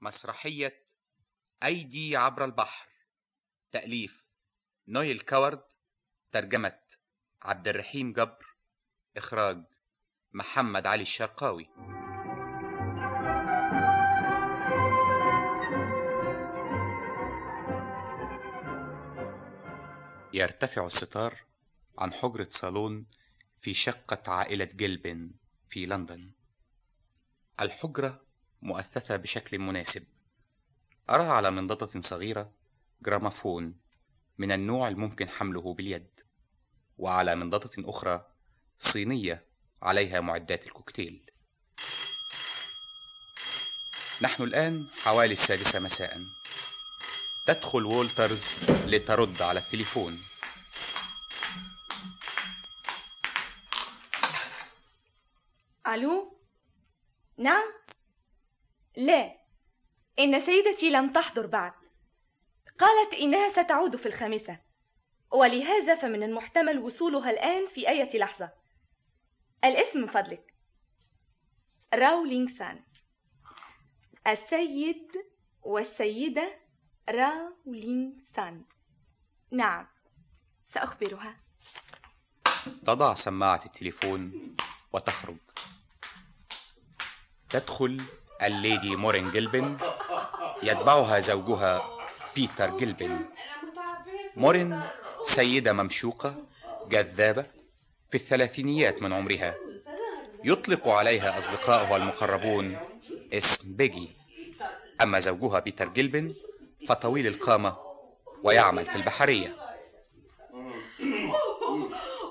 مسرحية أيدي عبر البحر. تأليف نويل كوارد. ترجمة عبد الرحيم جبر. إخراج محمد علي الشرقاوي. يرتفع الستار عن حجرة صالون في شقة عائلة جيلبن في لندن. الحجرة مؤثثة بشكل مناسب. أرى على منضدة صغيرة جرامافون من النوع الممكن حمله باليد وعلى منضدة أخرى صينية عليها معدات الكوكتيل. نحن الآن حوالي السادسة مساء. تدخل وولترز لترد على التليفون. ألو؟ نعم؟ لا إن سيدتي لم تحضر بعد. قالت إنها ستعود في الخامسة ولهذا فمن المحتمل وصولها الآن في أي لحظة. الاسم من فضلك. راولينغ سان السيد والسيدة راولينغ سان نعم سأخبرها. تضع سماعة التليفون وتخرج. تدخل الليدي مورين جيلبن يتبعها زوجها بيتر جيلبن. مورين سيدة ممشوقة جذابة في الثلاثينيات من عمرها. يطلق عليها أصدقائها المقربون اسم بيجي. أما زوجها بيتر جيلبن فطويل القامة ويعمل في البحرية.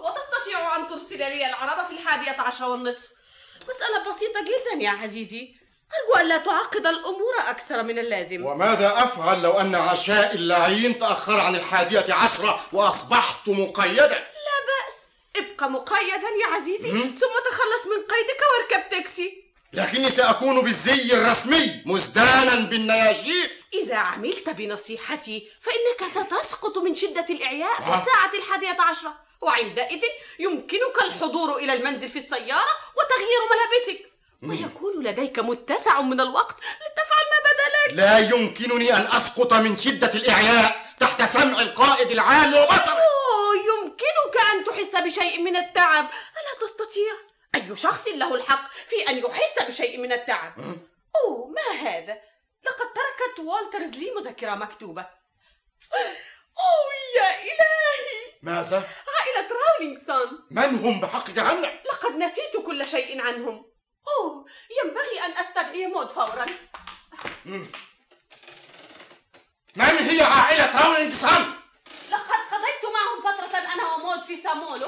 وتستطيع أن ترسل لي العربة في الحادية عشر والنصف. مسألة بسيطة جدا يا عزيزي. أرجو ألا تعقد الأمور أكثر من اللازم. وماذا أفعل لو أن عشاء اللعين تأخر عن الحادية عشرة وأصبحت مقيدا لا بأس. ابقى مقيدا يا عزيزي. ثم تخلص من قيدك واركب تاكسي. لكني سأكون بالزي الرسمي مزدانا بالنياشيب إذا عملت بنصيحتي فإنك ستسقط من شدة الإعياء في آه. الساعة الحادية عشرة. وعندئذ يمكنك الحضور إلى المنزل في السيارة وتغيير ملابسك. ويكون لديك متسع من الوقت لتفعل ما بدا لك لا يمكنني أن أسقط من شدة الإعياء تحت سمع القائد العام وبصره أوه يمكنك أن تحس بشيء من التعب. ألا تستطيع؟ أي شخص له الحق في أن يحس بشيء من التعب. أوه ما هذا؟ لقد تركت والترز لي مذكرة مكتوبة. أوه يا إلهي! ماذا؟ عائلة راولينغسون من هم بحق جهنم؟ لقد نسيت كل شيء عنهم. أوه ينبغي أن أستدعي مود فورا. من هي عائلة راولينغسون؟ لقد قضيت معهم فترة أنا ومود في سامولو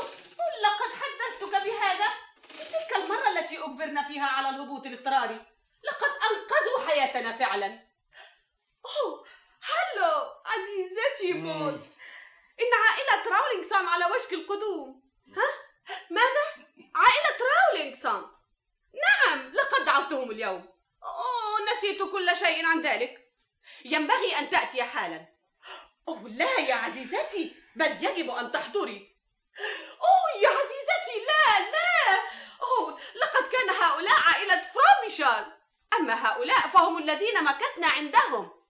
لقد حدثتك بهذا. في تلك المرة التي أجبرنا فيها على الهبوط الاضطراري لقد أنقذوا حياتنا فعلا. أوه هلو عزيزتي مود إن عائلة راولينغسون على وشك القدوم. ها؟ ماذا؟ عائلة راولينغسون نعم لقد دعوتهم اليوم. أوه نسيت كل شيء عن ذلك. ينبغي أن تأتي حالا. أوه لا يا عزيزتي بل يجب أن تحضري. أوه يا عزيزتي لا لا. أوه لقد كان هؤلاء عائلة فراميشال أما هؤلاء فهم الذين مكثنا عندهم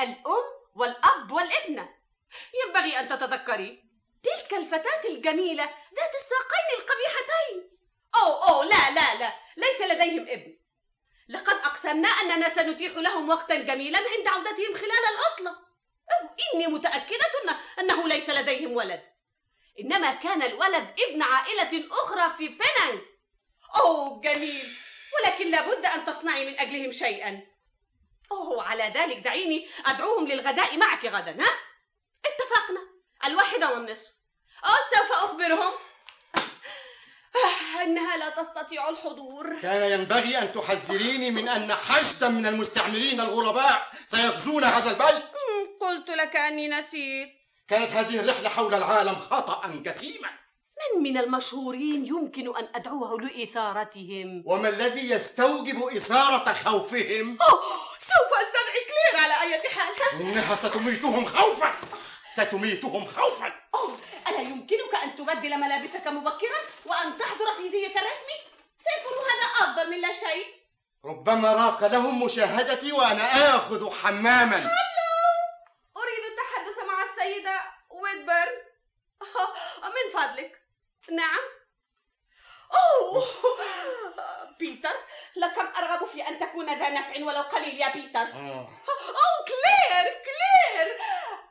الأم والأب والابنة ينبغي أن تتذكري تلك الفتاة الجميلة ذات الساقين القبيحتين. أوه أوه لا لا لا. ليس لديهم ابن. لقد أقسمنا أننا سنتيح لهم وقتا جميلا عند عودتهم خلال العطلة. أو إني متأكدة أن- أنه ليس لديهم ولد. إنما كان الولد ابن عائلة أخرى في بينانغ أوه جميل. ولكن لابد أن تصنعي من أجلهم شيئا. أوه على ذلك دعيني أدعوهم للغداء معك غدا ها؟ اتفقنا. الواحدة والنصف. أوه سوف أخبرهم. آه، أنها لا تستطيع الحضور. كان ينبغي أن تحذريني من أن حشدا من المستعمرين الغرباء سيغزون هذا مم، قلت لك أني نسيت. كانت هذه الرحلة حول العالم خطأ جسيما. من من المشهورين يمكن أن أدعوه لإثارتهم؟ وما الذي يستوجب إثارة خوفهم؟ أوه سوف أستدعي كلير على أي حال؟ ها؟ إنها ستميتهم خوفا. ستميتهم خوفا. أوه ألا يمكنك أن تبدل ملابسك مبكرا وأن تحضر في زيك الرسمي؟ سيكون هذا أفضل من لا شيء. ربما راق لهم مشاهدتي وأنا آخذ حماما. أريد التحدث مع السيدة ويدبرن من فضلك. نعم. أوه! بيتر لكم أرغب في أن تكون ذا نفع ولو قليل يا بيتر. آه. أوه كلير كلير.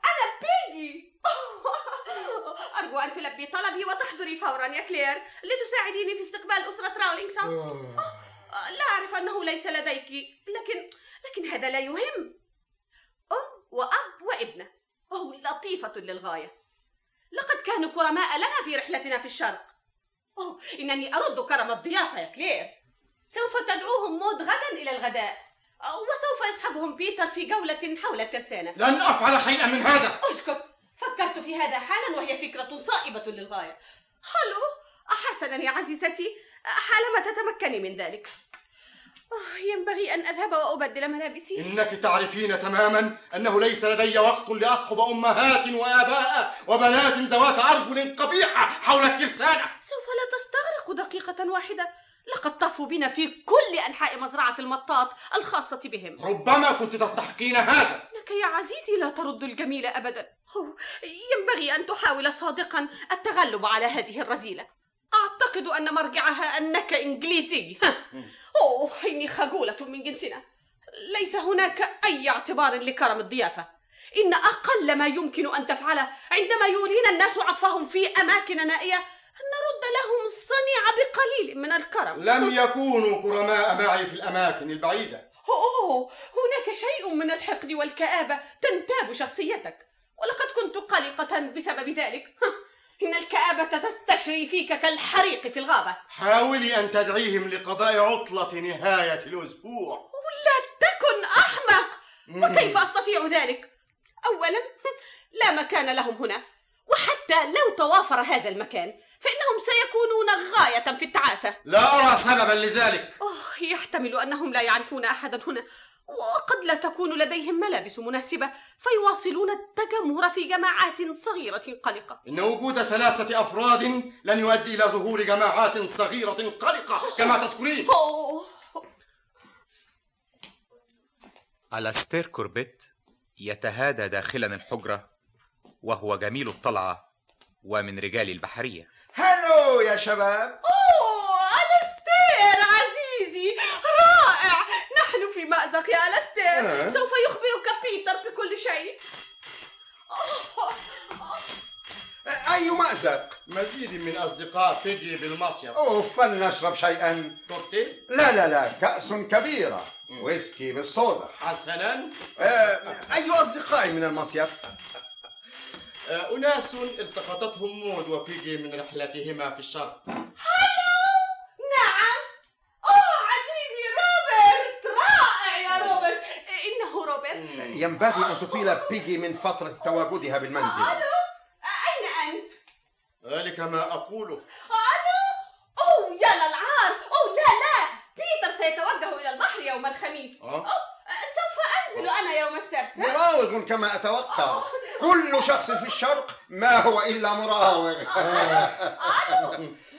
أنا بيجي. أرجو أن تلبي طلبي وتحضري فورا يا كلير. لتساعديني في استقبال أسرة راولينغسون آه. لا أعرف أنه ليس لديك. لكن لكن هذا لا يهم. أم وأب وابنة. وهي لطيفة للغاية. لقد كانوا كرماء لنا في رحلتنا في الشرق. أوه إنني أرد كرم الضيافة يا كلير. سوف تدعوهم مود غدا إلى الغداء. وسوف يصحبهم بيتر في جولة حول الترسانة. لن أفعل شيئا من هذا. أسكت. فكرت في هذا حالا وهي فكرة صائبة للغاية. هلو حسنا يا عزيزتي. حالما تتمكني من ذلك. آه، ينبغي أن أذهب وأبدل ملابسي. إنك تعرفين تماما أنه ليس لدي وقت لأصحب أمهات وآباء وبنات ذوات أرجل قبيحة حول الترسانة. سوف لا تستغرق دقيقة واحدة. لقد طافوا بنا في كل أنحاء مزرعة المطاط الخاصة بهم. ربما كنت تستحقين هذا. إنك يا عزيزي لا ترد الجميل أبدا. هو ينبغي أن تحاول صادقا التغلب على هذه الرذيلة أعتقد أن مرجعها أنك إنجليزي. أوه إني خجولة من جنسنا. ليس هناك أي اعتبار لكرم الضيافة. إن أقل ما يمكن أن تفعله عندما يولين الناس عطفهم في أماكن نائية أن نرد لهم الصنيع بقليل من الكرم. لم يكونوا كرماء معي في الأماكن البعيدة. أوه هناك شيء من الحقد والكآبة تنتاب شخصيتك. ولقد كنت قلقة بسبب ذلك. إن الكآبة تستشري فيك كالحريق في الغابة. حاولي أن تدعيهم لقضاء عطلة نهاية الأسبوع. لا تكن أحمق. وكيف أستطيع ذلك؟ أولا لا مكان لهم هنا. وحتى لو توافر هذا المكان فإنهم سيكونون غاية في التعاسة. لا أرى سببا لذلك. أوه يحتمل أنهم لا يعرفون أحدا هنا. وقد لا تكون لديهم ملابس مناسبة فيواصلون التجمهر في جماعات صغيرة قلقة. إن وجود ثلاثة أفراد لن يؤدي إلى ظهور جماعات صغيرة قلقة كما تذكرين. أوه ألاستير كوربيت يتهادى داخلا الحجرة وهو جميل الطلعة ومن رجال البحرية. هلو يا شباب. أوه ألستير عزيزي رائع. نحن في مأزق يا ألستير آه. سوف يخبرك بيتر بكل شيء. أوه. أي مأزق؟ مزيد من أصدقاء بيجي بالمصيف. أوف فلنشرب شيئا. كوكتيل لا لا لا كأس كبيرة. ويسكي بالصودا. حسنا. آه، أي أصدقائي من المصيف؟ أناس التقطتهم مود وبيجي من رحلتهما في الشرق. نعم. أوه عزيزي روبرت رائع يا روبرت. إنه روبرت. ينبغي أن تطيل بيجي من فترة تواجدها بالمنزل. أين أنت؟ ذلك ما أقوله. ألو. أوه يا للعار. أوه لا لا. بيتر سيتوجه إلى البحر يوم الخميس. أه؟ أوه سوف أنزل أنا يوم السبت. مراوغ كما أتوقع. كل شخص في الشرق ما هو إلا مراوغ.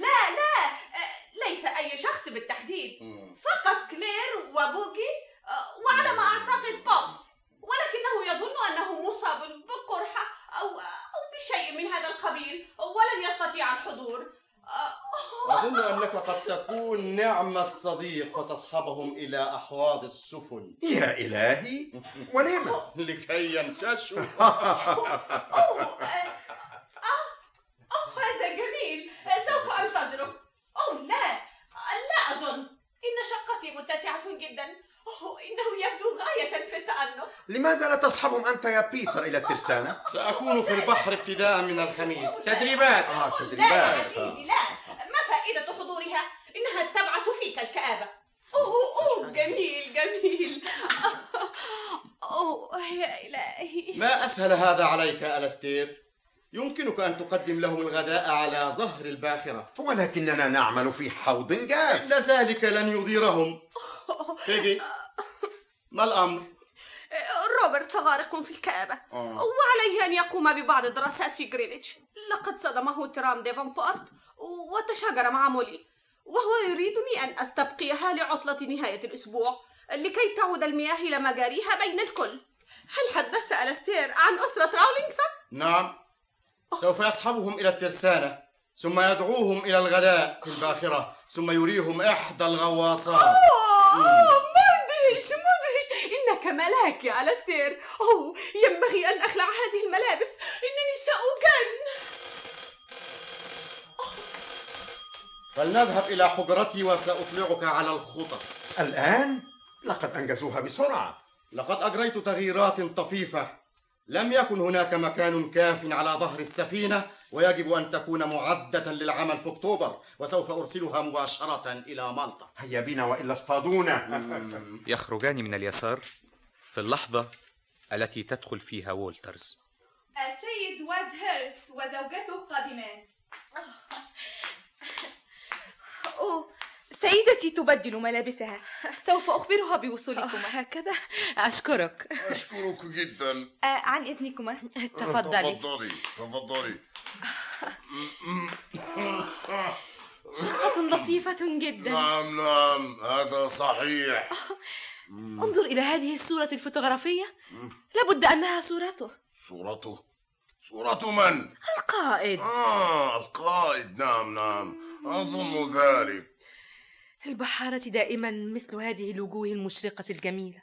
لا لا آه، ليس أي شخص بالتحديد. فقط كلير وبوكي آه، وعلى ما أعتقد بوبس. ولكنه يظن أنه مصاب بقرحة أو أو بشيء من هذا القبيل ولن يستطيع الحضور. أظن أنك قد تكون نعم الصديق فتصحبهم إلى أحواض السفن. يا إلهي! ولم لكي ينتشوا. أوه آه، آه، أوه هذا جميل. سوف أنتظرك. أوه لا لا أظن. إن شقتي متسعة جدا. أوه إنه يبدو غاية في التأنق. لماذا لا تصحبهم أنت يا بيتر إلى الترسانة؟ سأكون في البحر ابتداء من الخميس. تدريبات. آه لا يا تدريبات. عزيزي لا ما فائدة حضورها إنها تبعث فيك الكآبة أوه أوه جميل جميل أوه يا إلهي ما أسهل هذا عليك ألستير يمكنك أن تقدم لهم الغداء على ظهر الباخرة. ولكننا نعمل في حوض جاف. إن ذلك لن يضيرهم. بيجي. ما الأمر؟ روبرت غارق في الكآبة. وعليه أن يقوم ببعض الدراسات في غرينتش. لقد صدمه ترام ديفنبورت وتشاجر مع مولي. وهو يريدني أن أستبقيها لعطلة نهاية الأسبوع لكي تعود المياه إلى مجاريها بين الكل. هل حدثت ألستير عن أسرة راولينغسون؟ نعم. سوف يصحبهم إلى الترسانة ثم يدعوهم إلى الغداء في الباخرة ثم يريهم إحدى الغواصات. أوه مدهش مدهش. إنك ملاك يا ألستير أوه ينبغي أن أخلع هذه الملابس. إنني سأجن فلنذهب إلى حجرتي وسأطلعك على الخطط الآن لقد أنجزوها بسرعة. لقد أجريت تغييرات طفيفة. لم يكن هناك مكان كاف على ظهر السفينة ويجب أن تكون معدة للعمل في أكتوبر وسوف أرسلها مباشرة إلى مالطا. هيا بنا وإلا اصطادونا. يخرجان من اليسار في اللحظة التي تدخل فيها وولترز. السيد واد هيرست وزوجته قادمان أوه. سيدتي تبدل ملابسها. سوف أخبرها بوصولكما. هكذا. أشكرك. أشكرك جدا. آه عن إذنكما. تفضلي. تفضلي تفضلي. شقة لطيفة جدا. نعم نعم. هذا صحيح. انظر إلى هذه الصورة الفوتوغرافية. لابد أنها صورته. صورته؟ صورة من؟ القائد. آه القائد. نعم نعم. أظن ذلك. البحارة دائما مثل هذه الوجوه المشرقة الجميلة.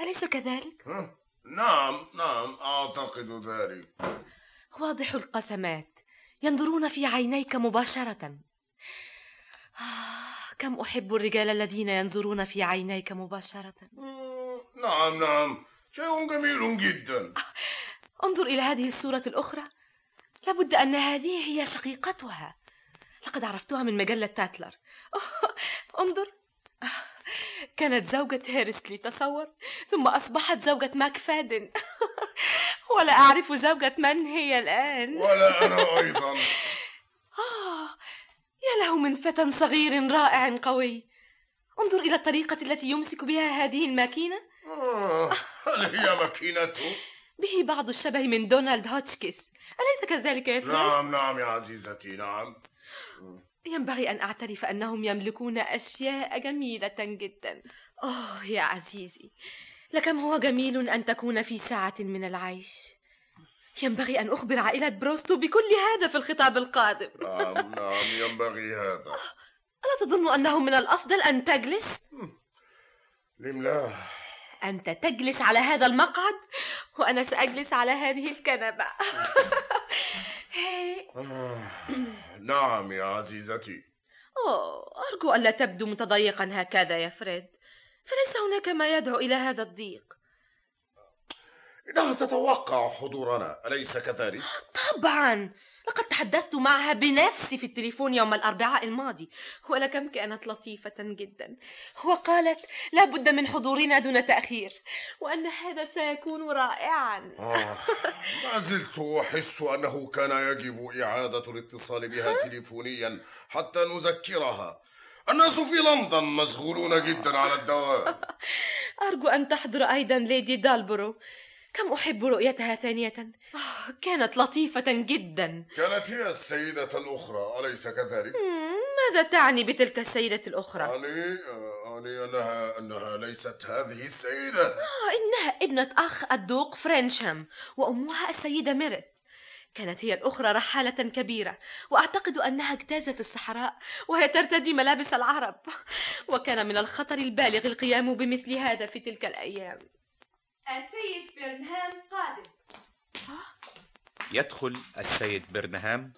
أليس كذلك؟ نعم نعم أعتقد ذلك. واضح القسمات. ينظرون في عينيك مباشرة. آه، كم أحب الرجال الذين ينظرون في عينيك مباشرة. نعم نعم. شيء جميل جدا. انظر إلى هذه الصورة الأخرى. لابد أن هذه هي شقيقتها. لقد عرفتها من مجلة تاتلر. انظر. كانت زوجة هيرسلي تصور ثم أصبحت زوجة ماك فادن. ولا أعرف زوجة من هي الآن. ولا أنا أيضا. آه يا له من فتى صغير رائع قوي. انظر إلى الطريقة التي يمسك بها هذه الماكينة. آه، هل هي ماكينته؟ به بعض الشبه من دونالد هوتشكيس. أليس كذلك يا فريد؟ نعم نعم يا عزيزتي نعم. ينبغي أن أعترف أنهم يملكون أشياء جميلة جدا. أوه يا عزيزي. لكم هو جميل أن تكون في ساعة من العيش. ينبغي أن أخبر عائلة بروستو بكل هذا في الخطاب القادم. نعم نعم ينبغي هذا. ألا تظن أنه من الأفضل أن تجلس؟ لم لا أنت تجلس على هذا المقعد وأنا سأجلس على هذه الكنبة. آه، نعم يا عزيزتي. أوه أرجو ألا تبدو متضيقا هكذا يا فريد. فليس هناك ما يدعو إلى هذا الضيق. إنها تتوقع حضورنا أليس كذلك؟ طبعا. لقد تحدثت معها بنفسي في التليفون يوم الأربعاء الماضي ولكم كانت لطيفة جدا. وقالت لا بد من حضورنا دون تأخير وأن هذا سيكون رائعا. آه، ما زلت أحس أنه كان يجب إعادة الاتصال بها تليفونيا حتى نذكرها. الناس في لندن مشغولون جدا على الدوام. أرجو أن تحضر أيضا ليدي دالبرو. كم أحب رؤيتها ثانية؟ آه، كانت لطيفة جدا. كانت هي السيدة الأخرى أليس كذلك؟ مم، ماذا تعني بتلك السيدة الأخرى؟ أني أني أنها أنها ليست هذه السيدة. آه إنها ابنة أخ الدوق فرنشام وأمها السيدة ميريت. كانت هي الأخرى رحالة كبيرة وأعتقد أنها اجتازت الصحراء وهي ترتدي ملابس العرب. وكان من الخطر البالغ القيام بمثل هذا في تلك الأيام. السيد برنهام قادم. يدخل السيد برنهام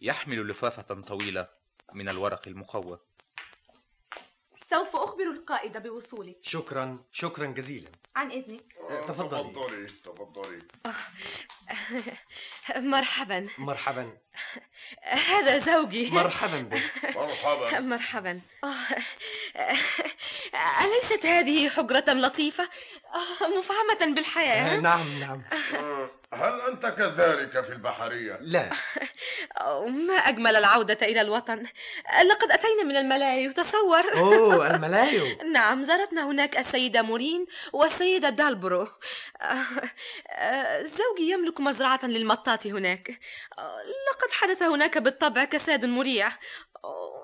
يحمل لفافة طويلة من الورق المقوى. أخبر القائد بوصولك. شكرا شكرا جزيلا. عن إذنك. تفضلي. تفضلي تفضلي. مرحبا. مرحبا. هذا زوجي. مرحبا بك. مرحبا. مرحبا. آه، آه، أليست هذه حجرة لطيفة؟ آه، مفعمة بالحياة نعم نعم. آه، هل أنت كذلك في البحرية؟ لا. ما أجمل العودة إلى الوطن. لقد أتينا من الملايو تصور أوه الملايو. نعم زارتنا هناك السيدة مورين والسيدة دالبرو. زوجي يملك مزرعة للمطاط هناك. لقد حدث هناك بالطبع كساد مريع.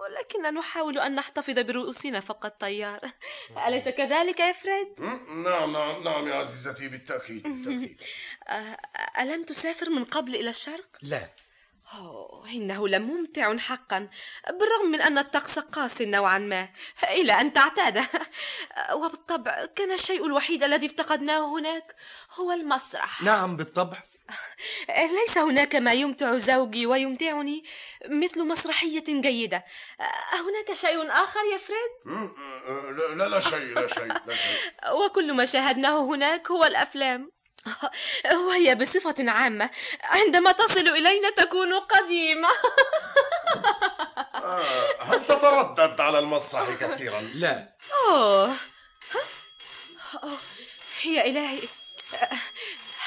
لكننا نحاول أن نحتفظ برؤوسنا فوق الطيار أليس كذلك يا فريد؟ نعم نعم نعم يا عزيزتي بالتأكيد بالتأكيد. أه، ألم تسافر من قبل إلى الشرق؟ لا. أوه إنه لممتع حقا بالرغم من أن الطقس قاس نوعا ما إلى أن تعتاده وبالطبع كان الشيء الوحيد الذي افتقدناه هناك هو المسرح. نعم بالطبع. ليس هناك ما يمتع زوجي ويمتعني مثل مسرحية جيدة. هناك شيء آخر يا فريد؟ لا لا لا شيء لا شيء لا شيء. وكل ما شاهدناه هناك هو الأفلام. وهي بصفة عامة. عندما تصل إلينا تكون قديمة. آه، هل تتردد على المسرح كثيرا؟ لا. أوه؟ أوه، يا إلهي.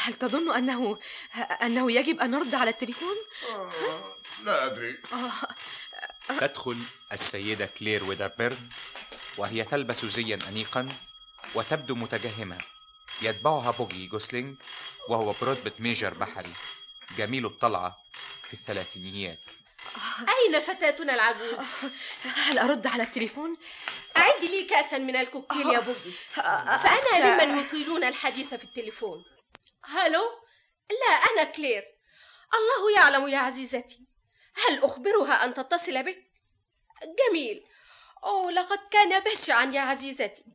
هل تظن أنه أنه يجب أن نرد على التليفون؟ آه، لا أدري. تدخل السيدة كلير ويدربيرن وهي تلبس زيا أنيقا وتبدو متجهمة. يتبعها بوغي جوسلينج وهو برتبة ميجر بحري. جميل الطلعة في الثلاثينيات. أين فتاتنا العجوز؟ هل أرد على التليفون؟ أعد لي كأسا من الكوكتيل يا بوبي فأنا ممن يطيلون الحديث في التليفون؟ هلو؟ لا أنا كلير. الله يعلم يا عزيزتي. هل أخبرها أن تتصل بك؟ جميل. أوه لقد كان بشعا يا عزيزتي.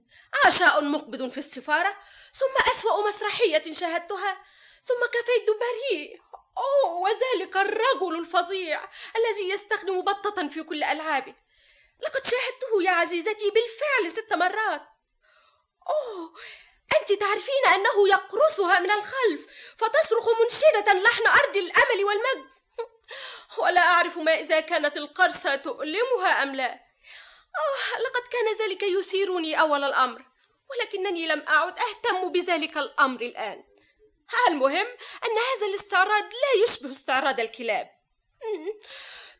عشاء مقبض في السفارة ثم أسوأ مسرحية شاهدتها ثم كافيه دوباري أوه وذلك الرجل الفظيع الذي يستخدم بطة في كل ألعابه. لقد شاهدته يا عزيزتي بالفعل ست مرات. أوه أنت تعرفين أنه يقرصها من الخلف فتصرخ منشدة لحن أرض الأمل والمجد. ولا أعرف ما إذا كانت القرصة تؤلمها أم لا. آه لقد كان ذلك يثيرني أول الأمر ولكنني لم أعد أهتم بذلك الأمر الآن. المهم أن هذا الاستعراض لا يشبه استعراض الكلاب.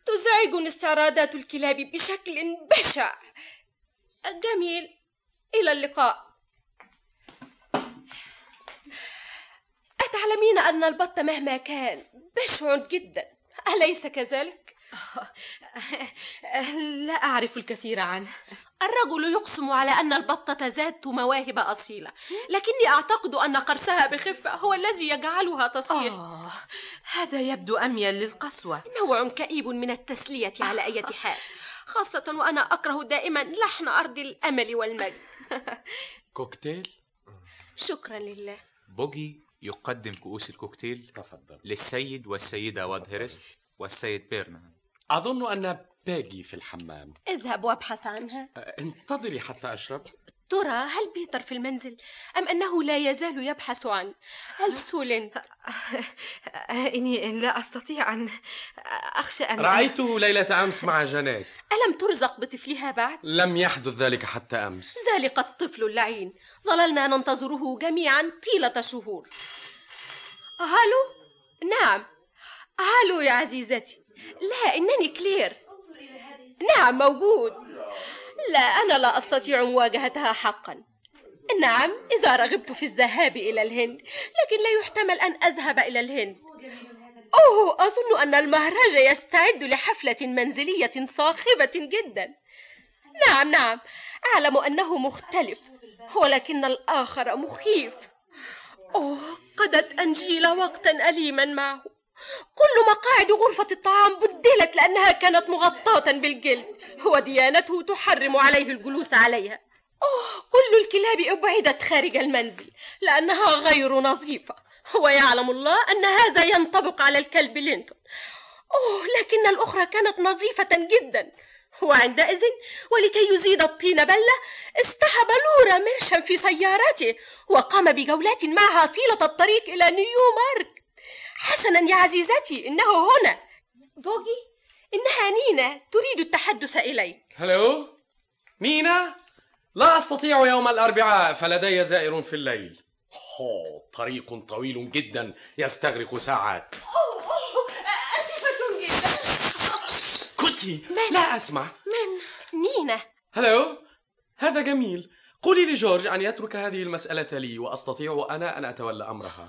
تزعجني استعراضات الكلاب بشكل بشع. جميل إلى اللقاء. أتعلمين أن البط مهما كان بشع جدا. أليس كذلك؟ لا أعرف الكثير عنه. الرجل يقسم على أن البطة ذات مواهب أصيلة لكني أعتقد أن قرصها بخفة هو الذي يجعلها تصير آه هذا يبدو أميل للقسوة. نوع كئيب من التسلية على أي حال خاصة وأنا أكره دائما لحن أرض الأمل والمجد. كوكتيل؟ شكرا لله. بوغي يقدم كؤوس الكوكتيل تفضل. للسيد والسيدة واد هيرست والسيد بيرنهام أظن أن بيجي في الحمام. اذهب وابحث عنها. أه، انتظري حتى أشرب. ترى هل بيتر في المنزل أم أنه لا يزال يبحث عن؟ هل سولنت إني لا أستطيع أن أخشى أن رأيته ليلة أمس مع جانيت. ألم ترزق بطفلها بعد؟ لم يحدث ذلك حتى أمس. ذلك الطفل اللعين. ظللنا ننتظره جميعا طيلة شهور. هالو؟ نعم. هالو يا عزيزتي. لا إنني كلير. نعم موجود. لا أنا لا أستطيع مواجهتها حقا. نعم إذا رغبت في الذهاب إلى الهند لكن لا يحتمل أن أذهب إلى الهند. أوه أظن أن المهرج يستعد لحفلة منزلية صاخبة جدا. نعم نعم أعلم أنه مختلف ولكن الآخر مخيف. أوه قضت أنجيلا وقتا أليما معه. كل مقاعد غرفة الطعام بدلت لأنها كانت مغطاة بالجلد. وديانته تحرم عليه الجلوس عليها. أوه كل الكلاب أبعدت خارج المنزل لأنها غير نظيفة. ويعلم الله أن هذا ينطبق على الكلب لينتون. أوه لكن الأخرى كانت نظيفة جدا. وعندئذ ولكي يزيد الطين بلة اصطحب لورا مرشا في سيارته وقام بجولات معها طيلة الطريق إلى نيومارك. حسنا يا عزيزتي إنه هنا. بوجي إنها نينا تريد التحدث إليك. هلو؟ نينا؟ لا أستطيع يوم الأربعاء فلدي زائر في الليل. هو طريق طويل جدا يستغرق ساعات. أسفة جدا. كنتي لا أسمع. من؟ نينا. هلو؟ هذا جميل. قولي لجورج أن يترك هذه المسألة لي وأستطيع أنا أن أتولى أمرها.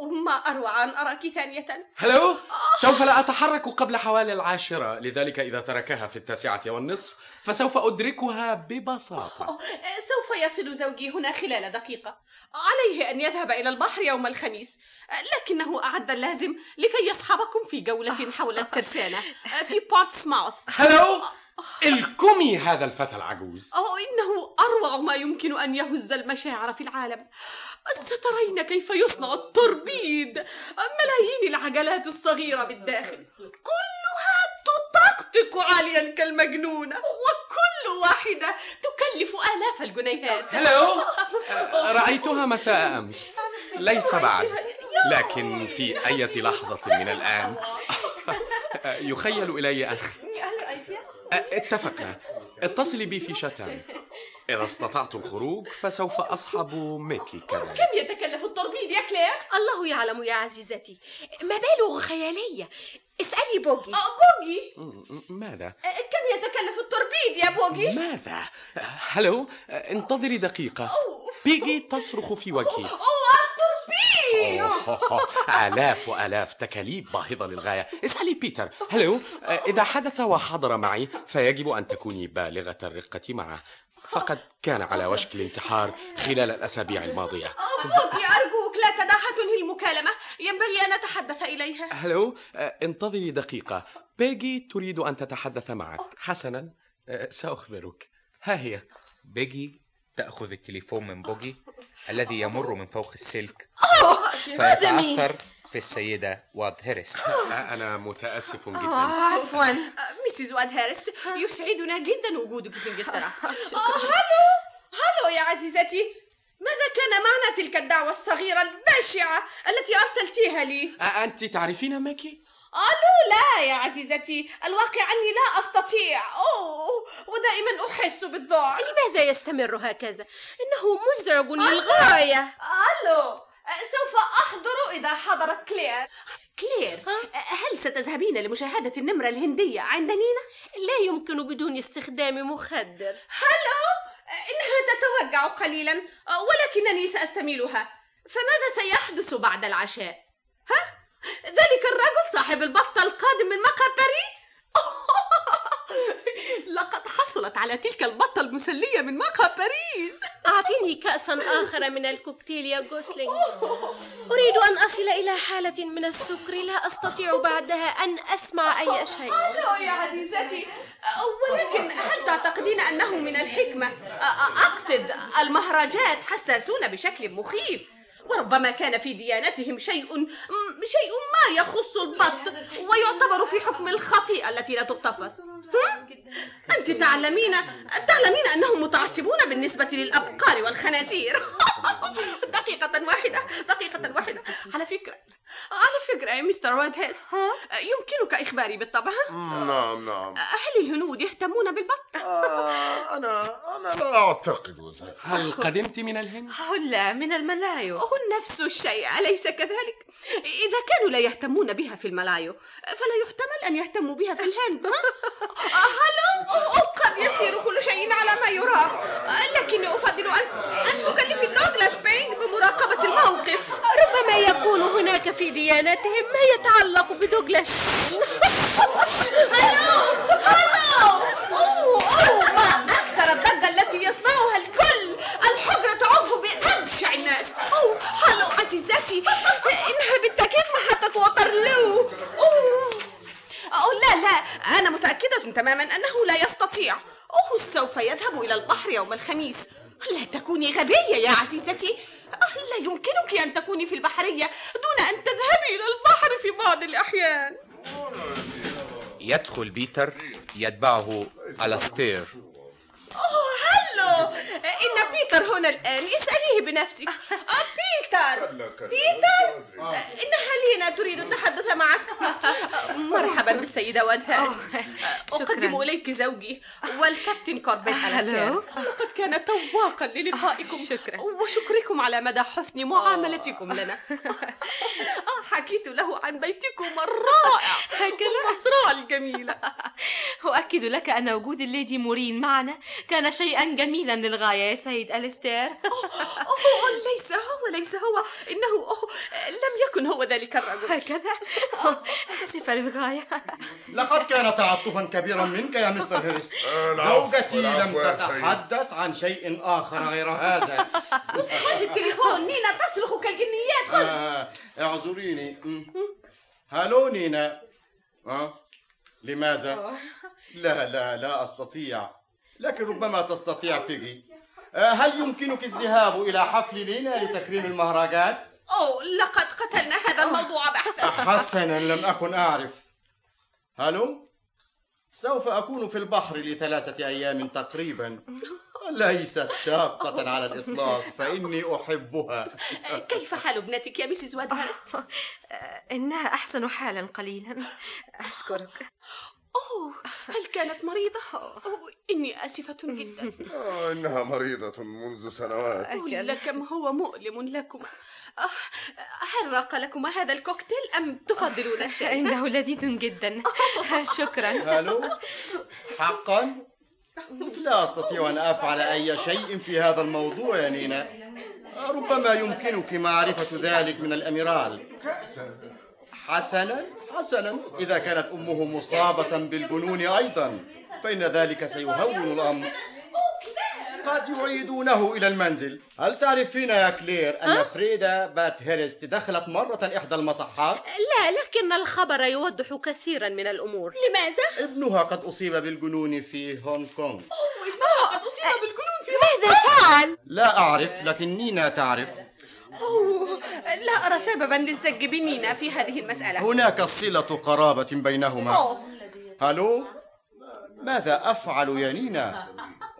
وما أروع أن أراك ثانية. هلو سوف لا أتحرك قبل حوالي العاشرة لذلك إذا تركها في التاسعة والنصف فسوف أدركها ببساطة. سوف يصل زوجي هنا خلال دقيقة. عليه أن يذهب إلى البحر يوم الخميس. لكنه أعد اللازم لكي يصحبكم في جولة حول الترسانة في بورتسماوث هلو الكمي هذا الفتى العجوز. أو إنه أروع ما يمكن أن يهز المشاعر في العالم. سترين كيف يصنع التوربيد ملايين العجلات الصغيرة بالداخل. كلها تطقطق عاليا كالمجنونة وكل واحدة تكلف آلاف الجنيهات. هلو رأيتها مساء أمس. ليس بعد لكن في أي لحظة من الآن. يخيل إلي أخي اتفقنا. اتصلي بي في شتان. إذا استطعت الخروج فسوف أصحب ميكي كذلك كم يتكلف التوربيد يا كلير؟ الله يعلم يا عزيزتي. مبالغ خيالية اسألي بوجي بوجي م- ماذا؟ كم يتكلف التوربيد يا بوجي؟ ماذا؟ هلو انتظري دقيقة. بيجي تصرخ في وجهي. أوه التوربيد أوه، آلاف وآلاف تكاليف باهظة للغاية. اسألي بيتر. هلو إذا حدث وحضر معي فيجب أن تكوني بالغة الرقة معه. فقد كان على وشك الانتحار خلال الأسابيع الماضية. بوجي أرجوك لا تدعها تنهي المكالمة. ينبغي أن نتحدث إليها. هلو انتظري دقيقة. بيجي تريد أن تتحدث معك. حسنا. سأخبرك. ها هي. بيجي تأخذ التليفون من بوجي الذي يمر من فوق السلك. قدمي فيتعثر في السيدة واد هيرست. أنا متأسف جدا. عفوا. ميسيس واد هارست يسعدنا جدا وجودك في إنجلترا. آه، هلو. هلو يا عزيزتي. ماذا كان معنى تلك الدعوة الصغيرة البشعة التي أرسلتيها لي؟ أنت تعرفين ماكي؟ قالوا لا يا عزيزتي. الواقع أني لا أستطيع. أوه ودائما أحس بالذعر لماذا يستمر هكذا؟ إنه مزعج للغاية. ألو سوف أحضر إذا حضرت كلير كلير هل ستذهبين لمشاهدة النمرة الهندية عند نينا؟ لا يمكن بدون استخدام مخدر هلو إنها تتوجع قليلا ولكنني سأستميلها فماذا سيحدث بعد العشاء؟ ها؟ ذلك الرجل صاحب البطة القادم من مقابري؟ لقد حصلت على تلك البطة المسلية من مقهى باريس. أعطيني كأسا آخر من الكوكتيل يا جوسلينج أريد أن أصل إلى حالة من السكر لا أستطيع بعدها أن أسمع أي شيء. لا يا عزيزتي. ولكن هل تعتقدين أنه من الحكمة؟ أقصد المهرجات حساسون بشكل مخيف. وربما كان في ديانتهم شيء شيء ما يخص البط ويعتبر في حكم الخطيئة التي لا تغتفر. أنت تعلمين تعلمين أنهم متعصبون بالنسبة للأبقار والخنازير. دقيقة واحدة دقيقة واحدة. على فكرة على فكرة يا مستر واد هيست يمكنك إخباري بالطبع نعم نعم. هل الهنود يهتمون بالبط؟ آه أنا أنا لا أعتقد. ذلك هل قدمت من الهند؟ لا من الملايو. هو نفس الشيء أليس كذلك؟ إذا كانوا لا يهتمون بها في الملايو فلا يحتمل أن يهتموا بها في الهند هلو قد يسير كل شيء على ما يرام. لكني أفضل أن أن تكلفي دوغلاس بينج بمراقبة الموقف. ربما يكون هناك في ديانتهم ما يتعلق بدوغلاس. هلو! هلو! أوه أوه ما أكثر الضجة التي يصنعها الكل. الحجرة تعج بأبشع الناس. أوه هلو عزيزتي. إنها بالتأكيد محطة أوه. أوه لا لا. أنا متأكدة تماما أنه لا يستطيع. أوه سوف يذهب إلى البحر يوم الخميس. لا تكوني غبية يا عزيزتي. لا يمكنك أن تكوني في البحرية دون أن تذهبي إلى البحر في بعض الأحيان. يدخل بيتر يتبعه ألاستير. أوه هلو إن بيتر هنا الآن اسأليه بنفسك. آه بيتر. بيتر؟ إنها لينا تريد التحدث معك. مرحبا بالسيدة واد هارست أقدم إليك زوجي والكابتن كوربيت لقد كان تواقا للقائكم. شكرا. وشكركم على مدى حسن معاملتكم لنا. آه، حكيت له عن بيتكم الرائع المزرعة الجميلة. أؤكد لك أن وجود الليدي مورين معنا كان شيئا جميلا للغاية يا السيد أليستير. أوه ليس هو ليس هو. إنه أوه لم يكن هو ذلك الرجل. هكذا. آسفة للغاية. لقد كان تعاطفا كبيرا منك يا مستر هيرست زوجتي لم سيد. تتحدث عن شيء آخر غير هذا. خذ التليفون نينا تصرخ كالجنيات خذ. آه، اعذريني. مم. هالو نينا. أه؟ لماذا؟ لا لا لا أستطيع. لكن ربما تستطيع بيجي. آه، هل يمكنك الذهاب إلى حفل لينا لتكريم المهرجان؟ أوه لقد قتلنا هذا الموضوع بحثا. حسنا لم أكن أعرف. هلو؟ سوف أكون في البحر لثلاثة أيام تقريبا. ليست شاقة على الإطلاق فإني أحبها. كيف حال ابنتك يا مسز وادهرست؟ إنها أحسن حالا قليلا. أشكرك. أوه هل كانت مريضة؟ أوه إني آسفة جدا. آه، إنها مريضة منذ سنوات. قل كم هو مؤلم لكما آه، هل راق لكما هذا الكوكتيل أم تفضلون الشاي؟ إنه لذيذ جدا. شكرا. هلو؟ حقا؟ لا أستطيع أن أفعل أي شيء في هذا الموضوع يا نينا. ربما يمكنك معرفة ذلك من الأميرال. حسنا. حسنا إذا كانت أمه مصابة بالجنون أيضا فإن ذلك سيهون الأمر. قد يعيدونه إلى المنزل. هل تعرفين يا كلير أن فريدا باثيرست دخلت مرة إحدى المصحات؟ لا لكن الخبر يوضح كثيرا من الأمور. لماذا؟ ابنها قد أصيب بالجنون في هونغ كونغ. ابنها قد أصيب بالجنون في ماذا فعل؟ لا أعرف لكن نينا تعرف. أوه لا أرى سببا للزج بنينا في هذه المسألة. هناك صلة قرابة بينهما. أوه. هلو؟ ماذا أفعل يا نينا؟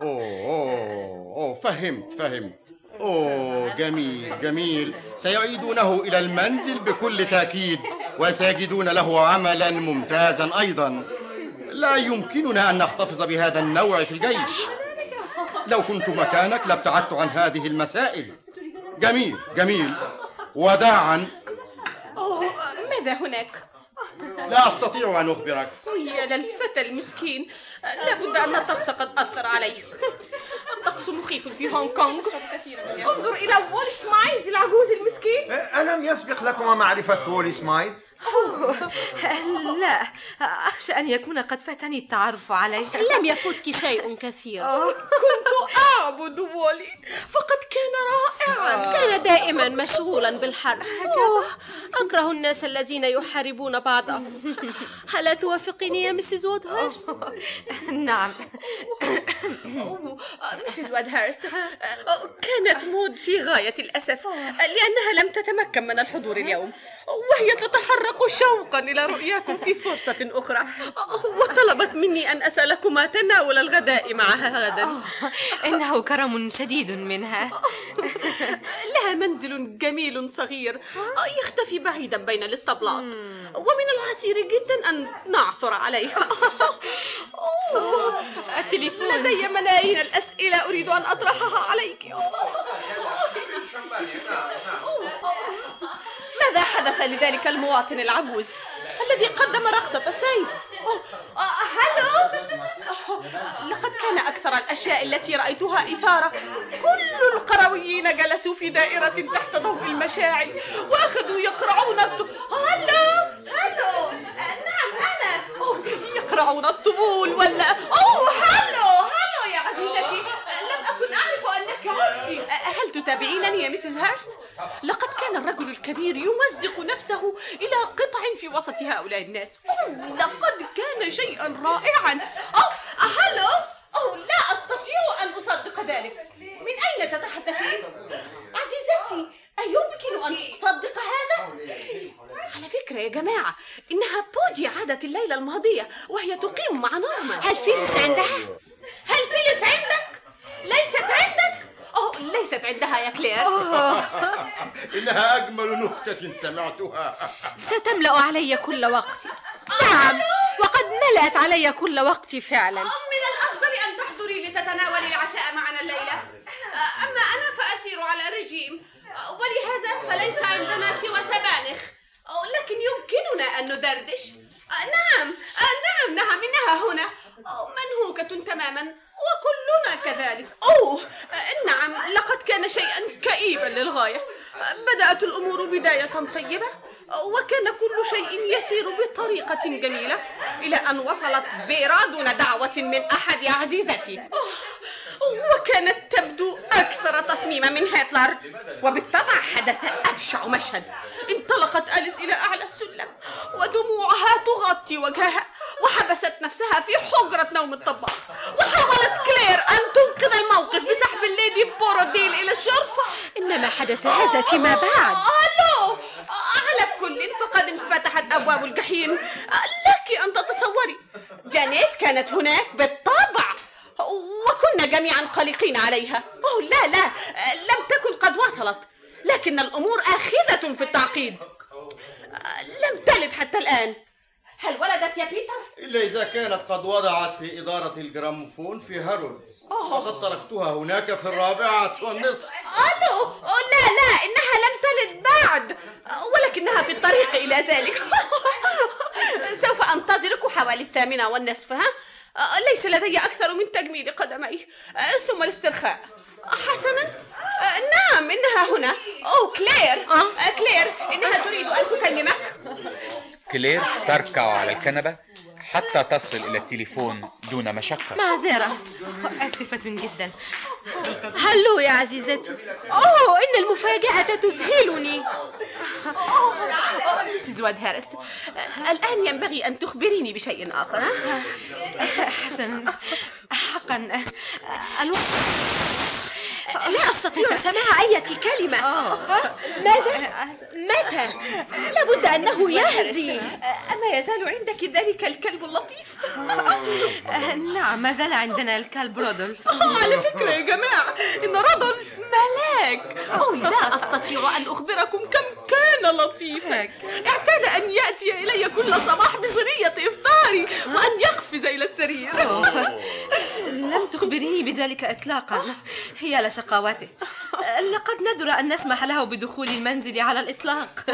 أوه, أوه, أوه فهمت فهمت. أوه جميل جميل. سيعيدونه إلى المنزل بكل تأكيد وسيجدون له عملا ممتازا أيضا. لا يمكننا أن نحتفظ بهذا النوع في الجيش. لو كنت مكانك لابتعدت عن هذه المسائل. جميل جميل. وداعا. أوه ماذا هناك؟ لا أستطيع أن أخبرك. يا للفتى المسكين. لابد أن الطقس قد أثر عليه. الطقس مخيف في هونغ كونغ. انظر إلى وولي سمايث العجوز المسكين. ألم يسبق لكما معرفة وولي سمايث؟ لا أخشى أن يكون قد فاتني التعرف عليه لم يفوتك شيء كثير. كنت أعبد وولي فقد كان رائعا. كان دائما مشغولا بالحرب. أوه، أكره الناس الذين يحاربون بعضهم. هل توافقيني يا مسز وادهرست؟ نعم. أوه، مسز وادهرست أوه، كانت مود في غاية الأسف لأنها لم تتمكن من الحضور اليوم وهي تتحرق شوقا إلى رؤياكم في فرصة أخرى. وطلبت مني أن أسألكما تناول الغداء معها غدا. إنه كرم شديد منها. لها منزل جميل صغير يختفي بعيدا بين الاسطبلات ومن العسير جدا أن نعثر عليه. أوه، التليفون. لدي ملايين الأسئلة أريد أن أطرحها عليك. ماذا حدث لذلك المواطن العجوز الذي قدم رقصة السيف؟ أوه، آه، هلو؟ لقد كان أكثر الأشياء التي رأيتها إثارة. كل القرويين جلسوا في دائرة تحت ضوء المشاعل وأخذوا يقرعون الط... هلو؟ هلو؟ آه، نعم أنا. يقرعون الطبول ولا أوه هلو هلو يا عزيزتي آه، لم أكن أعرف أنك عدت آه، هل تتابعينني يا مسز وادهرست؟ لقد كان الرجل الكبير يمزق نفسه إلى قطع في وسط هؤلاء الناس لقد كان شيئا رائعا أوه هلو أوه لا أستطيع أن أصدق ذلك من أين تتحدثين؟ عزيزتي أيمكن أن أصدق هذا؟ على فكرة يا جماعة إنها بودي عادت الليلة الماضية وهي تقيم مع نورمان هل فيلس عندها؟ هل فيلس عندك؟ ليست عندك؟ أوه ليست عندها يا كلير. إنها أجمل نكتة سمعتها. ستملأ علي كل وقتي. نعم وقد ملأت علي كل وقتي فعلا. من الأفضل أن تحضري لتتناولي العشاء معنا الليلة. أما أنا فأسير على رجيم. ولهذا فليس عندنا سوى سبانخ. لكن يمكننا أن ندردش. نعم نعم نعم إنها هنا. منهوكة تماما. وكلنا كذلك. أوه نعم كئيبا للغاية. بدأت الأمور بداية طيبة وكان كل شيء يسير بطريقة جميلة إلى أن وصلت فيرا دون دعوة من أحد عزيزتي. وكانت تبدو أكثر تصميما من هتلر. وبالطبع حدث أبشع مشهد. انطلقت أليس إلى أعلى السلم ودموعها تغطي وجهها وحبست نفسها في حجرة نوم الطباخ. وحاولت كلير أن تنقذ الموقف بسحب الليدي بوروديل إلى الشرفة. إنما حدث هذا فيما بعد. ألو على كل فقد انفتحت أبواب الجحيم. لك أن تتصوري جانيت كانت هناك وكنا جميعا قلقين عليها. أوه لا لا لم تكن قد وصلت لكن الأمور آخذة في التعقيد. لم تلد حتى الآن. هل ولدت يا بيتر؟ إلا إذا كانت قد وضعت في إدارة الجراموفون في هارودز. وقد تركتها هناك في الرابعة والنصف. ألو لا لا إنها لم تلد بعد. ولكنها في الطريق إلى ذلك. سوف أنتظرك حوالي الثامنة والنصف ها؟ ليس لدي أكثر من تجميل قدمي. ثم الاسترخاء. حسنا؟ نعم إنها هنا. أوه كلير. كلير إنها تريد أن تكلمك. كلير تركع على الكنبة. حتى تصل إلى التليفون دون مشقة. معذرة آسفة جدا. هلو يا عزيزتي. أوه إن المفاجأة تذهلني. مسز وادهرست الآن ينبغي أن تخبريني بشيء آخر؟ حسنا. حقا. الوقت. لا أستطيع سماع أي كلمة. ماذا؟ متى؟ لابد أنه يهدي. أما يزال عندك ذلك الكلب اللطيف؟ نعم ما زال عندنا الكلب رودولف. على فكرة يا جماعة إن رودولف ملاك. أو لا أستطيع أن أخبركم كم كان لطيفا. اعتاد أن يأتي إلي كل صباح بصينية إفطاري وأن يقفز إلى السرير. لم تخبريني بذلك إطلاقا. هي لشقاوته لقد ندر أن نسمح له بدخول المنزل على الإطلاق.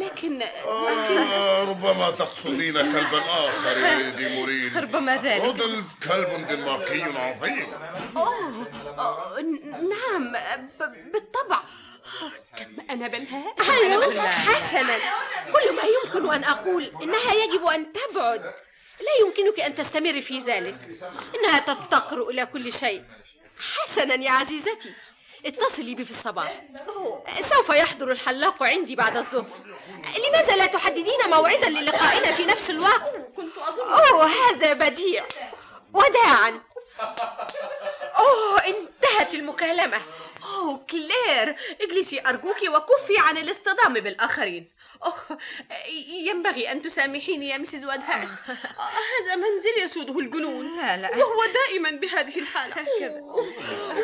لكن آه ربما تقصدين كلبا آخر يا ليدي مورين ربما ذلك. رودولف كلب دنماركي عظيم. أوه. آه، نعم بالطبع. كم أنا بلهاء حسنا. كل ما يمكن أن أقول إنها يجب أن تبعد. لا يمكنك أن تستمر في ذلك. إنها تفتقر إلى كل شيء. حسنا يا عزيزتي. اتصلي بي في الصباح. سوف يحضر الحلاق عندي بعد الظهر. لماذا لا تحددين موعدا للقائنا في نفس الوقت؟ كنت أظن. أوه هذا بديع. وداعا. أوه انتهت المكالمة. أوه كلير. اجلسي أرجوك وكفي عن الاصطدام بالآخرين. أوه ينبغي أن تسامحيني يا مسز وادهرست هذا منزل يسوده الجنون. لا لا. وهو دائما بهذه الحالة.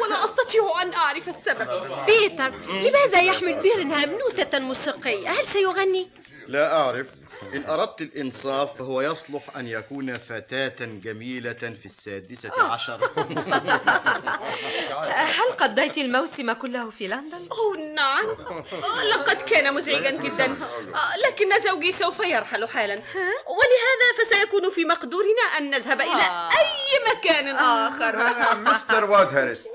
ولا أستطيع أن أعرف السبب. بيتر لماذا يحمل بيرنهام نوتة موسيقية؟ هل سيغني؟ لا أعرف. إن أردت الإنصاف فهو يصلح أن يكون فتاة جميلة في السادسة عشر. هل قضيت الموسم كله في لندن؟ أوه نعم. آه، لقد كان مزعجا جدا. آه، لكن زوجي سوف يرحل حالا. ولهذا فسيكون في مقدورنا أن نذهب إلى أي مكان آخر. مستر وادهرست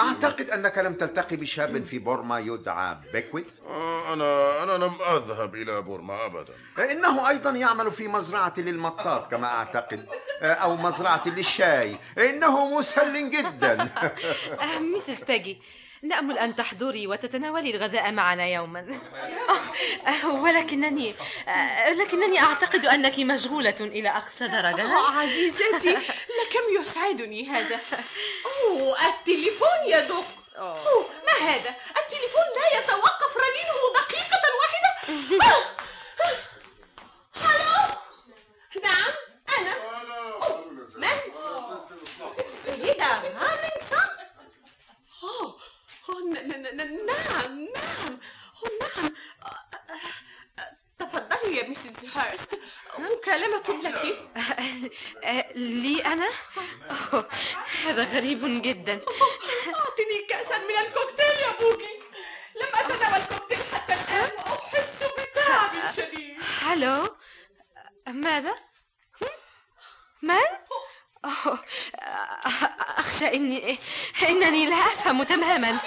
أعتقد أنك لم تلتقي بشاب في بورما يدعى بيكويت؟ آه أنا أنا لم أذهب إلى بورما أبدا. إنه أيضا يعمل في مزرعة للمطاط كما أعتقد أو مزرعة للشاي. إنه مسل جدا. آه، ميسيس بيجي نأمل أن تحضري وتتناولي الغذاء معنا يوما. ولكنني لكنني أعتقد أنك مشغولة إلى أقصى درجة. آه، عزيزتي لكم يسعدني هذا. أوه التليفون يدق. أوه ما هذا؟ التليفون لا يتوقف رنينه دقيقة واحدة. آه. هلو؟ نعم أنا أوه، من السيدة راولينغسون أوه أوه، ن- ن- ن- نعم نعم. نعم. تفضلي يا مسز وادهرست مكالمة لك. لي أنا؟ هذا غريب جدا. أعطني كأسا من الكوكتيل يا بوكي لم أتناول كوكتيل حتى الآن. وأحس بتعب شديد. هلو ماذا؟ من؟ أوه، أخشى إني إنني لا أفهم تماما.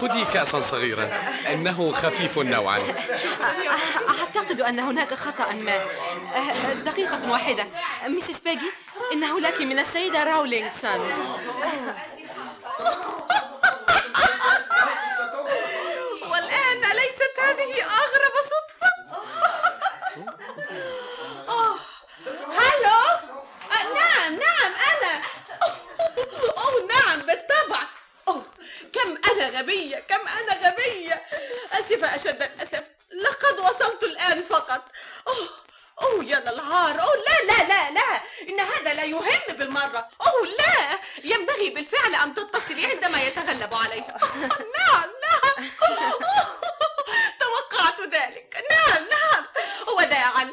خذي كأسا صغيرا. إنه خفيف نوعا. أعتقد أن هناك خطأ ما. دقيقة واحدة. ميسيس باجي إنه لك من السيدة راولينغسون والآن ليست هذه أغرب صدفة آه، هلو آه، نعم نعم أنا أوه نعم بالطبع أوه كم أنا غبية كم أنا غبية. أسفة أشد الأسف. لقد وصلت الآن فقط. أوه أوه يا للهار أوه لا لا لا لا. إن هذا لا يهم بالمرة. أوه لا. ينبغي بالفعل أن تتصلي عندما يتغلب عليها نعم نعم توقعت ذلك. نعم نعم وداعا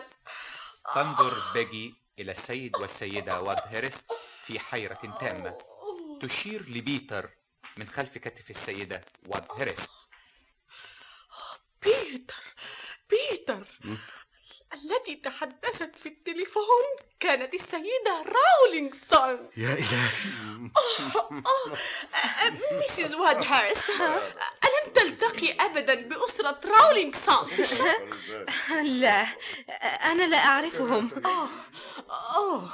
تنظر بيجي إلى السيد والسيدة وادهرست في حيرة تامة. تشير لبيتر من خلف كتف السيدة وادهرست بيتر بيتر التي تحدثت في التليفون كانت السيدة راولينغسون يا إلهي ميسيس وادهرست ألم تلتقي أبدا بأسرة راولينغسون في الشرق؟ لا أنا لا أعرفهم أوه أوه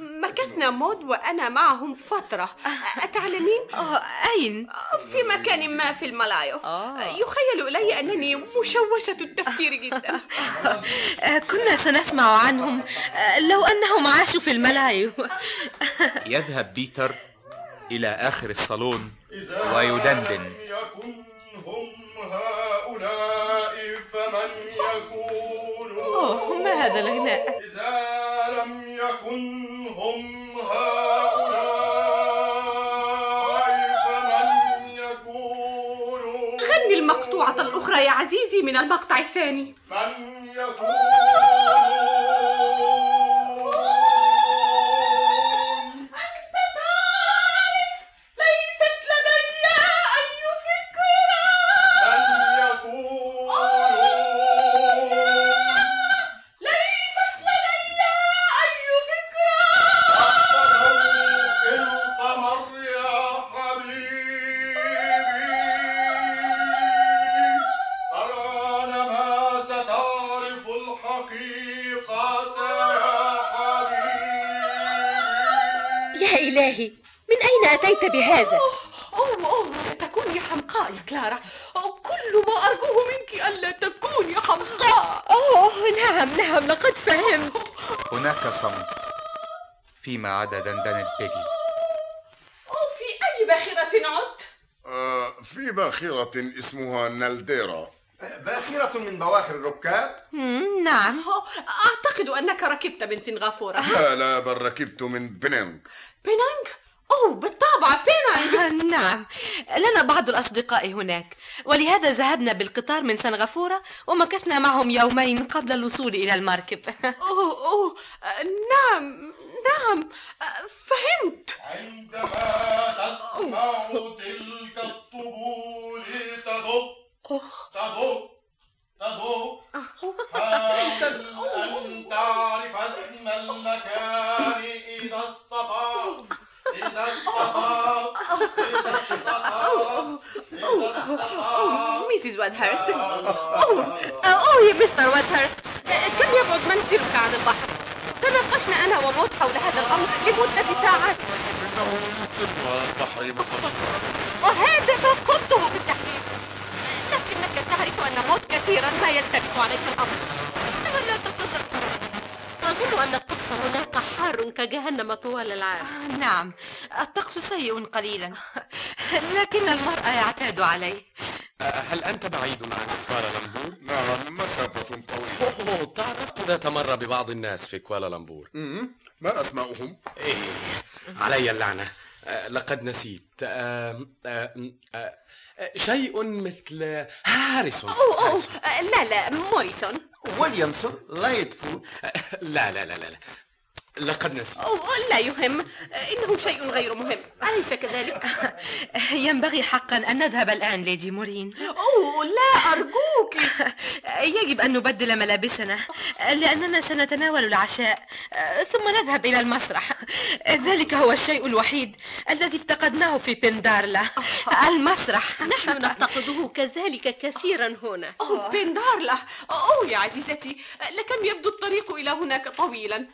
مكثنا مود وأنا معهم فترة أتعلمين؟ أوه، أين؟ في مكان ما في الملايو آه. يخيل إلي أنني مشوشة التفكير جدا كنا سنسمع عنهم. أه، لو أنهم عاشوا في الملايو. يذهب بيتر إلى آخر الصالون إذا ويدندن. لم يكن هم هؤلاء فمن يكون أوه ما هذا الغناء؟ إذا لم يكن هم المقطوعة الأخرى يا عزيزي من المقطع الثاني. من يكون أين أتيت بهذا؟ أوه أوه لا تكوني حمقاء يا كلارا. كل ما أرجوه منك ألا تكوني حمقاء. أوه نعم نعم لقد فهمت. هناك صمت فيما عدا دندنة بيجي أوه في أي باخرة عدت؟ آه في باخرة اسمها نالديرا. باخرة من بواخر الركاب؟ نعم. أعتقد أنك ركبت من سنغافورة. لا لا بل ركبت من بنينغ. بينانغ؟ أوه بالطبع بينانغ آه، نعم. لنا بعض الأصدقاء هناك. ولهذا ذهبنا بالقطار من سنغافورة ومكثنا معهم يومين قبل الوصول إلى المركب. أوه أوه. آه، نعم نعم. آه، فهمت. عندما تسمع تلك الطبول تدق تدق تدق حاول أن تعرف اسم المكان إذا استطعت؟ إذا وادهرست أوه آه، أوه يا مستر آه، كم يبعد منزلك عن البحر؟ تناقشنا أنا وموت حول هذا الأمر لمدة ساعات. إنه قمة البحر مباشرة وهذا ما قلته بالتحديد. لكنك تعرف أن مود كثيرا ما يلتبس عليك الأمر. أظن أن الطقس هناك حار كجهنم طوال العام. آه، نعم. الطقس سيء قليلا لكن المرء يعتاد عليه. هل أنت بعيد عن كوالالمبور؟ نعم مسافة طويلة أوه تعرفت ذات مرة ببعض الناس في كوالالمبور مم. ما أسماؤهم؟ إيه علي اللعنة أه، لقد نسيت آم، آم، آه، آه، شيء مثل هاريسون أوه أوه هاريسون. آه، لا لا موريسون ويليامسون لايتفود لا لا لا لا لا لقد نسيت. أو لا يهم. إنه شيء غير مهم. أليس كذلك؟ ينبغي حقا أن نذهب الآن ليدي مورين. أوه لا أرجوك. يجب أن نبدل ملابسنا لأننا سنتناول العشاء ثم نذهب إلى المسرح. ذلك هو الشيء الوحيد الذي افتقدناه في بندارلا. المسرح. نحن نفتقده كذلك كثيرا هنا. أوه. بندارلا. أوه يا عزيزتي. لكم يبدو الطريق إلى هناك طويلا.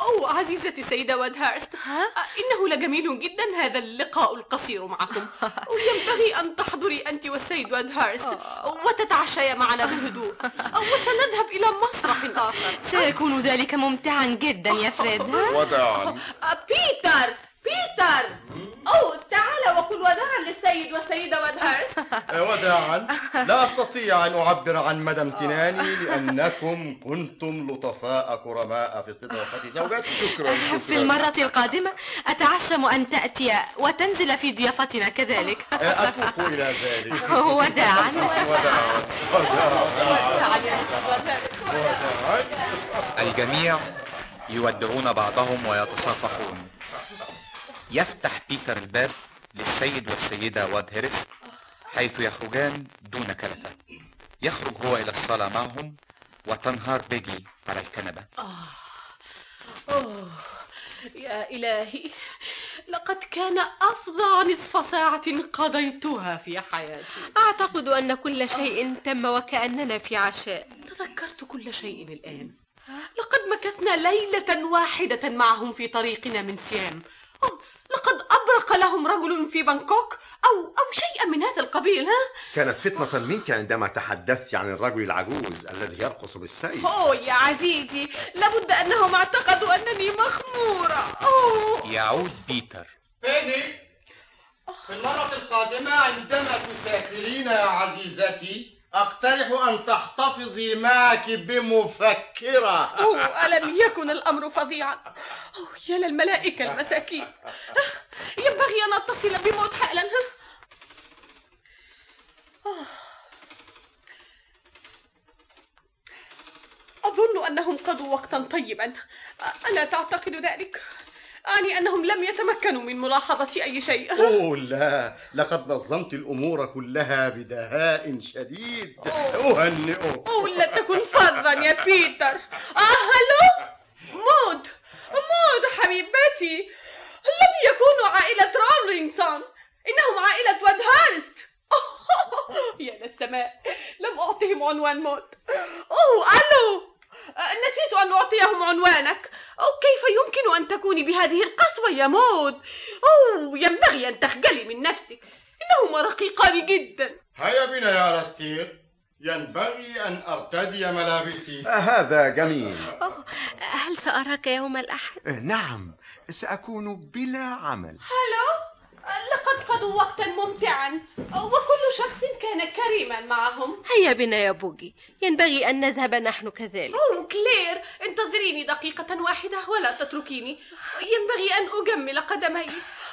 أوه عزيزتي السيدة وادهارست إنه لجميل جدا هذا اللقاء القصير معكم. وينبغي أن تحضري أنت والسيد وادهارست وتتعشيا معنا بهدوء وسنذهب إلى مسرح آخر. سيكون ذلك ممتعا جدا يا فريد وداعا بيتر! بيتر! أوه تعال وقل وداعا للسيد والسيدة وادهارست وداعا. لا أستطيع أن أعبر عن مدى امتناني لأنكم كنتم لطفاء كرماء في استضافة زوجتي شكرا في شكرا. المرة القادمة أتعشم أن تأتي وتنزل في ضيافتنا كذلك. أتوق إلى ذلك. وداعا وداعا. وداعا. وداعا. الجميع يودعون بعضهم ويتصافحون. يفتح بيتر الباب للسيد والسيدة وادهرست حيث يخرجان دون كلفة. يخرج هو إلى الصالة معهم وتنهار بيجي على الكنبة. أوه. يا إلهي لقد كان أفظع نصف ساعة قضيتها في حياتي. أعتقد أن كل شيء تم وكأننا في عشاء. تذكرت كل شيء الآن. لقد مكثنا ليلة واحدة معهم في طريقنا من سيام لقد أبرق لهم رجل في بانكوك أو أو شيئا من هذا القبيل ها؟ كانت فتنة منك عندما تحدثت عن الرجل العجوز الذي يرقص بالسيف. أوه يا عزيزي لابد أنهم اعتقدوا أنني مخمورة. أوه. يعود بيتر. بيني في المرة القادمة عندما تسافرين يا عزيزتي أقترح أن تحتفظي معك بمفكرة. أوه ألم يكن الأمر فظيعا. أوه يا للملائكة المساكين. ينبغي أن أتصل بموت حالا آه. أظن أنهم قضوا وقتا طيبا. ألا تعتقد ذلك؟ أعني أنهم لم يتمكنوا من ملاحظة أي شيء. أوه لا. لقد نظمت الأمور كلها بدهاء شديد. أهنئك. أوه لا تكن فظا يا بيتر. آه هلو؟ مود. مود حبيبتي لم يكونوا عائلة رولينسون إنهم عائلة وادهارست يا للسماء. لم أعطهم عنوان مود. أوه ألو. نسيت أن أعطيهم عنوانك. أو كيف يمكن أن تكوني بهذه القسوة يا مود؟ أوه ينبغي أن تخجلي من نفسك. إنهما رقيقان جدا. هيا بنا يا أليستير ينبغي أن أرتدي ملابسي. آه، هذا جميل. أوه، هل سأراك يوم الأحد؟ آه، نعم سأكون بلا عمل. هلو؟ لقد قضوا وقتا ممتعا وكل شخص كان كريما معهم. هيا بنا يا بوجي ينبغي أن نذهب نحن كذلك. أوه كلير انتظريني دقيقة واحدة ولا تتركيني. ينبغي أن أجمل قدمي.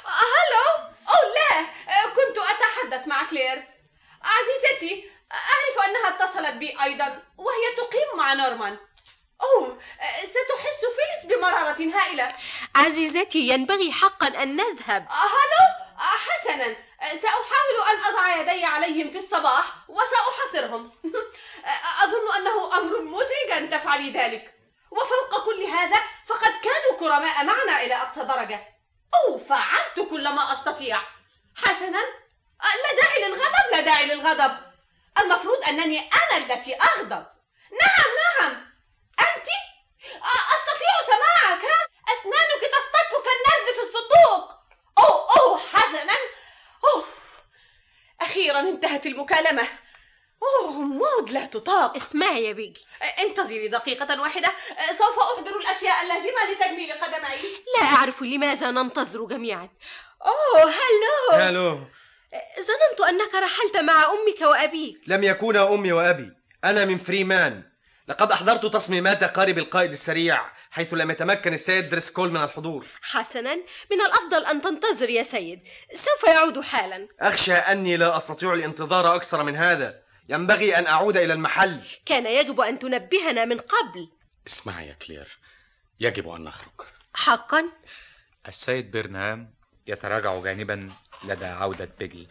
هلو؟ أوه لا كنت أتحدث مع كلير. عزيزتي أعرف أنها اتصلت بي أيضا وهي تقيم مع نورمان. أوه ستحس فيليس بمرارة هائلة. عزيزتي ينبغي حقا أن نذهب. هلو حسنا. سأحاول أن أضع يدي عليهم في الصباح وسأحاصرهم. أظن أنه أمر مزعج أن تفعلي ذلك. وفوق كل هذا فقد كانوا كرماء معنا إلى أقصى درجة. أو فعلت كل ما أستطيع. حسنا. لا داعي للغضب لا داعي للغضب. المفروض أنني أنا التي أغضب. نعم نعم. أنت؟ أستطيع سماعك. ها؟ أسنانك تصطك كالنرد في الصدوق أوه أوه حسنا أوه أخيرا انتهت المكالمة. أوه مود لا تطاق. اسمعي يا بيجي انتظري دقيقة واحدة. سوف أحضر الأشياء اللازمة لتجميل قدمي لا أعرف لماذا ننتظر جميعا. أوه هلو. هالو ظننت أنك رحلت مع أمك وأبيك. لم يكونا أمي وأبي. أنا من فريمان. لقد أحضرت تصميمات قارب القائد السريع حيث لم يتمكن السيد دريسكول من الحضور. حسنا من الأفضل أن تنتظر يا سيد. سوف يعود حالا. أخشى أني لا أستطيع الانتظار أكثر من هذا. ينبغي أن أعود إلى المحل. كان يجب أن تنبهنا من قبل. اسمعي يا كلير. يجب أن نخرج. حقا. السيد برنهام يتراجع جانبا لدى عودة بيجي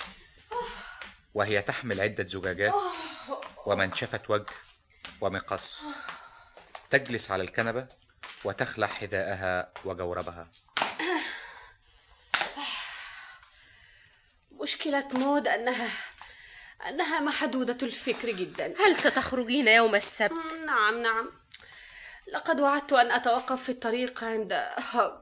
وهي تحمل عدة زجاجات ومنشفة وجه ومقص. تجلس على الكنبة وتخلع حذاءها وجوربها. مشكلة مود أنها أنها محدودة الفكر جدا. هل ستخرجين يوم السبت؟ نعم نعم. لقد وعدت أن أتوقف في الطريق عند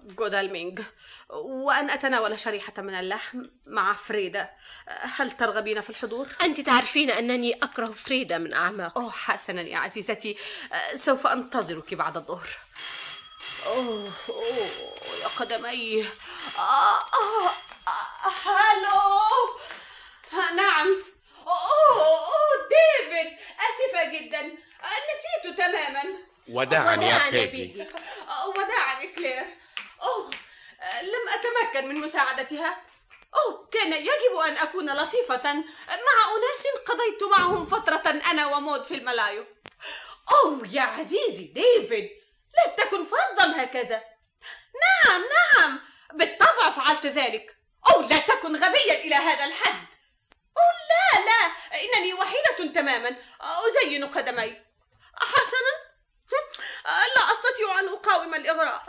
جودالمينغ وأن أتناول شريحة من اللحم مع فريدة. هل ترغبين في الحضور؟ أنت تعرفين أنني أكره فريدة من أعماق. أوه حسنا يا عزيزتي. سوف أنتظرك بعد الظهر. أوه, أوه يا قدمي. آه آه آه هالو نعم. أوه, أوه ديفيد آسفة جدا. نسيته تماما. وداعا يا بيجي بيجي. وداعا يا كلير أوه لم أتمكن من مساعدتها. أوه كان يجب أن أكون لطيفة مع أناس قضيت معهم فترة أنا ومود في الملايو. أوه يا عزيزي ديفيد لا تكن فظا هكذا. نعم نعم بالطبع فعلت ذلك. أو لا تكن غبيا إلى هذا الحد. أو لا لا إنني وحيدة تماما. أزين قدمي. حسنا. لا أستطيع أن أقاوم الإغراء.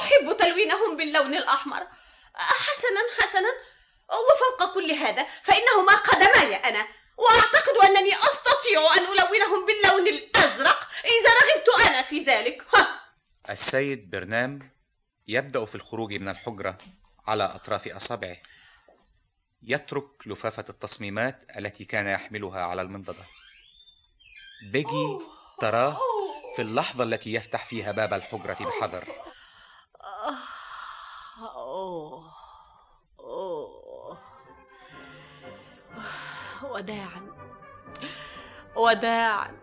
أحب تلوينهم باللون الأحمر. حسنا حسنا. وفوق كل هذا فإنهما قدماي أنا. وأعتقد أنني أستطيع أن ألونهم باللون الأزرق إذا رغبت أنا في ذلك. ها. السيد برنام يبدأ في الخروج من الحجرة على أطراف أصابعه. يترك لفافة التصميمات التي كان يحملها على المنضدة. بيجي تراه في اللحظة التي يفتح فيها باب الحجرة بحذر. أوه. أوه. وداعا. وداعا.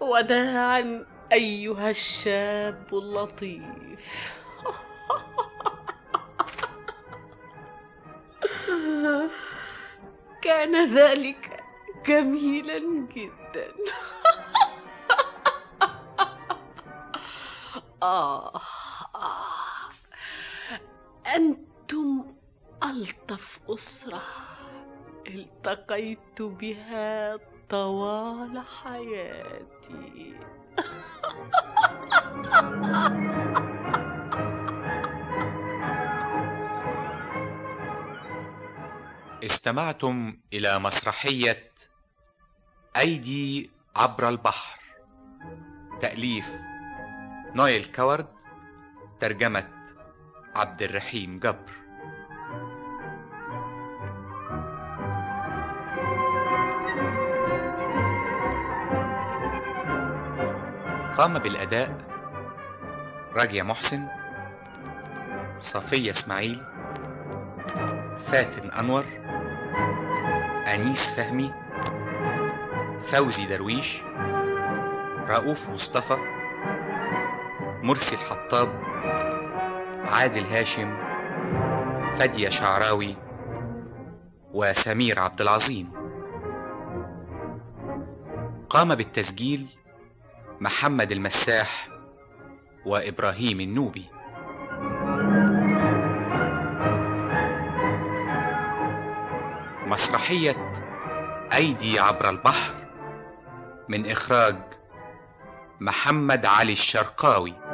وداعا أيها الشاب اللطيف. كان ذلك جميلا جدا. آه آه. أنتم ألطف أسرة التقيت بها طوال حياتي. استمعتم إلى مسرحية أيدي عبر البحر. تأليف نويل كورد ترجمة عبد الرحيم جبر. قام بالأداء راجية محسن صفية إسماعيل فاتن أنور أنيس فهمي فوزي درويش رؤوف مصطفى مرسي الحطاب عادل هاشم فدية شعراوي وسمير عبد العظيم. قام بالتسجيل محمد المساح وإبراهيم النوبي. مسرحية أيدي عبر البحر من إخراج محمد علي الشرقاوي.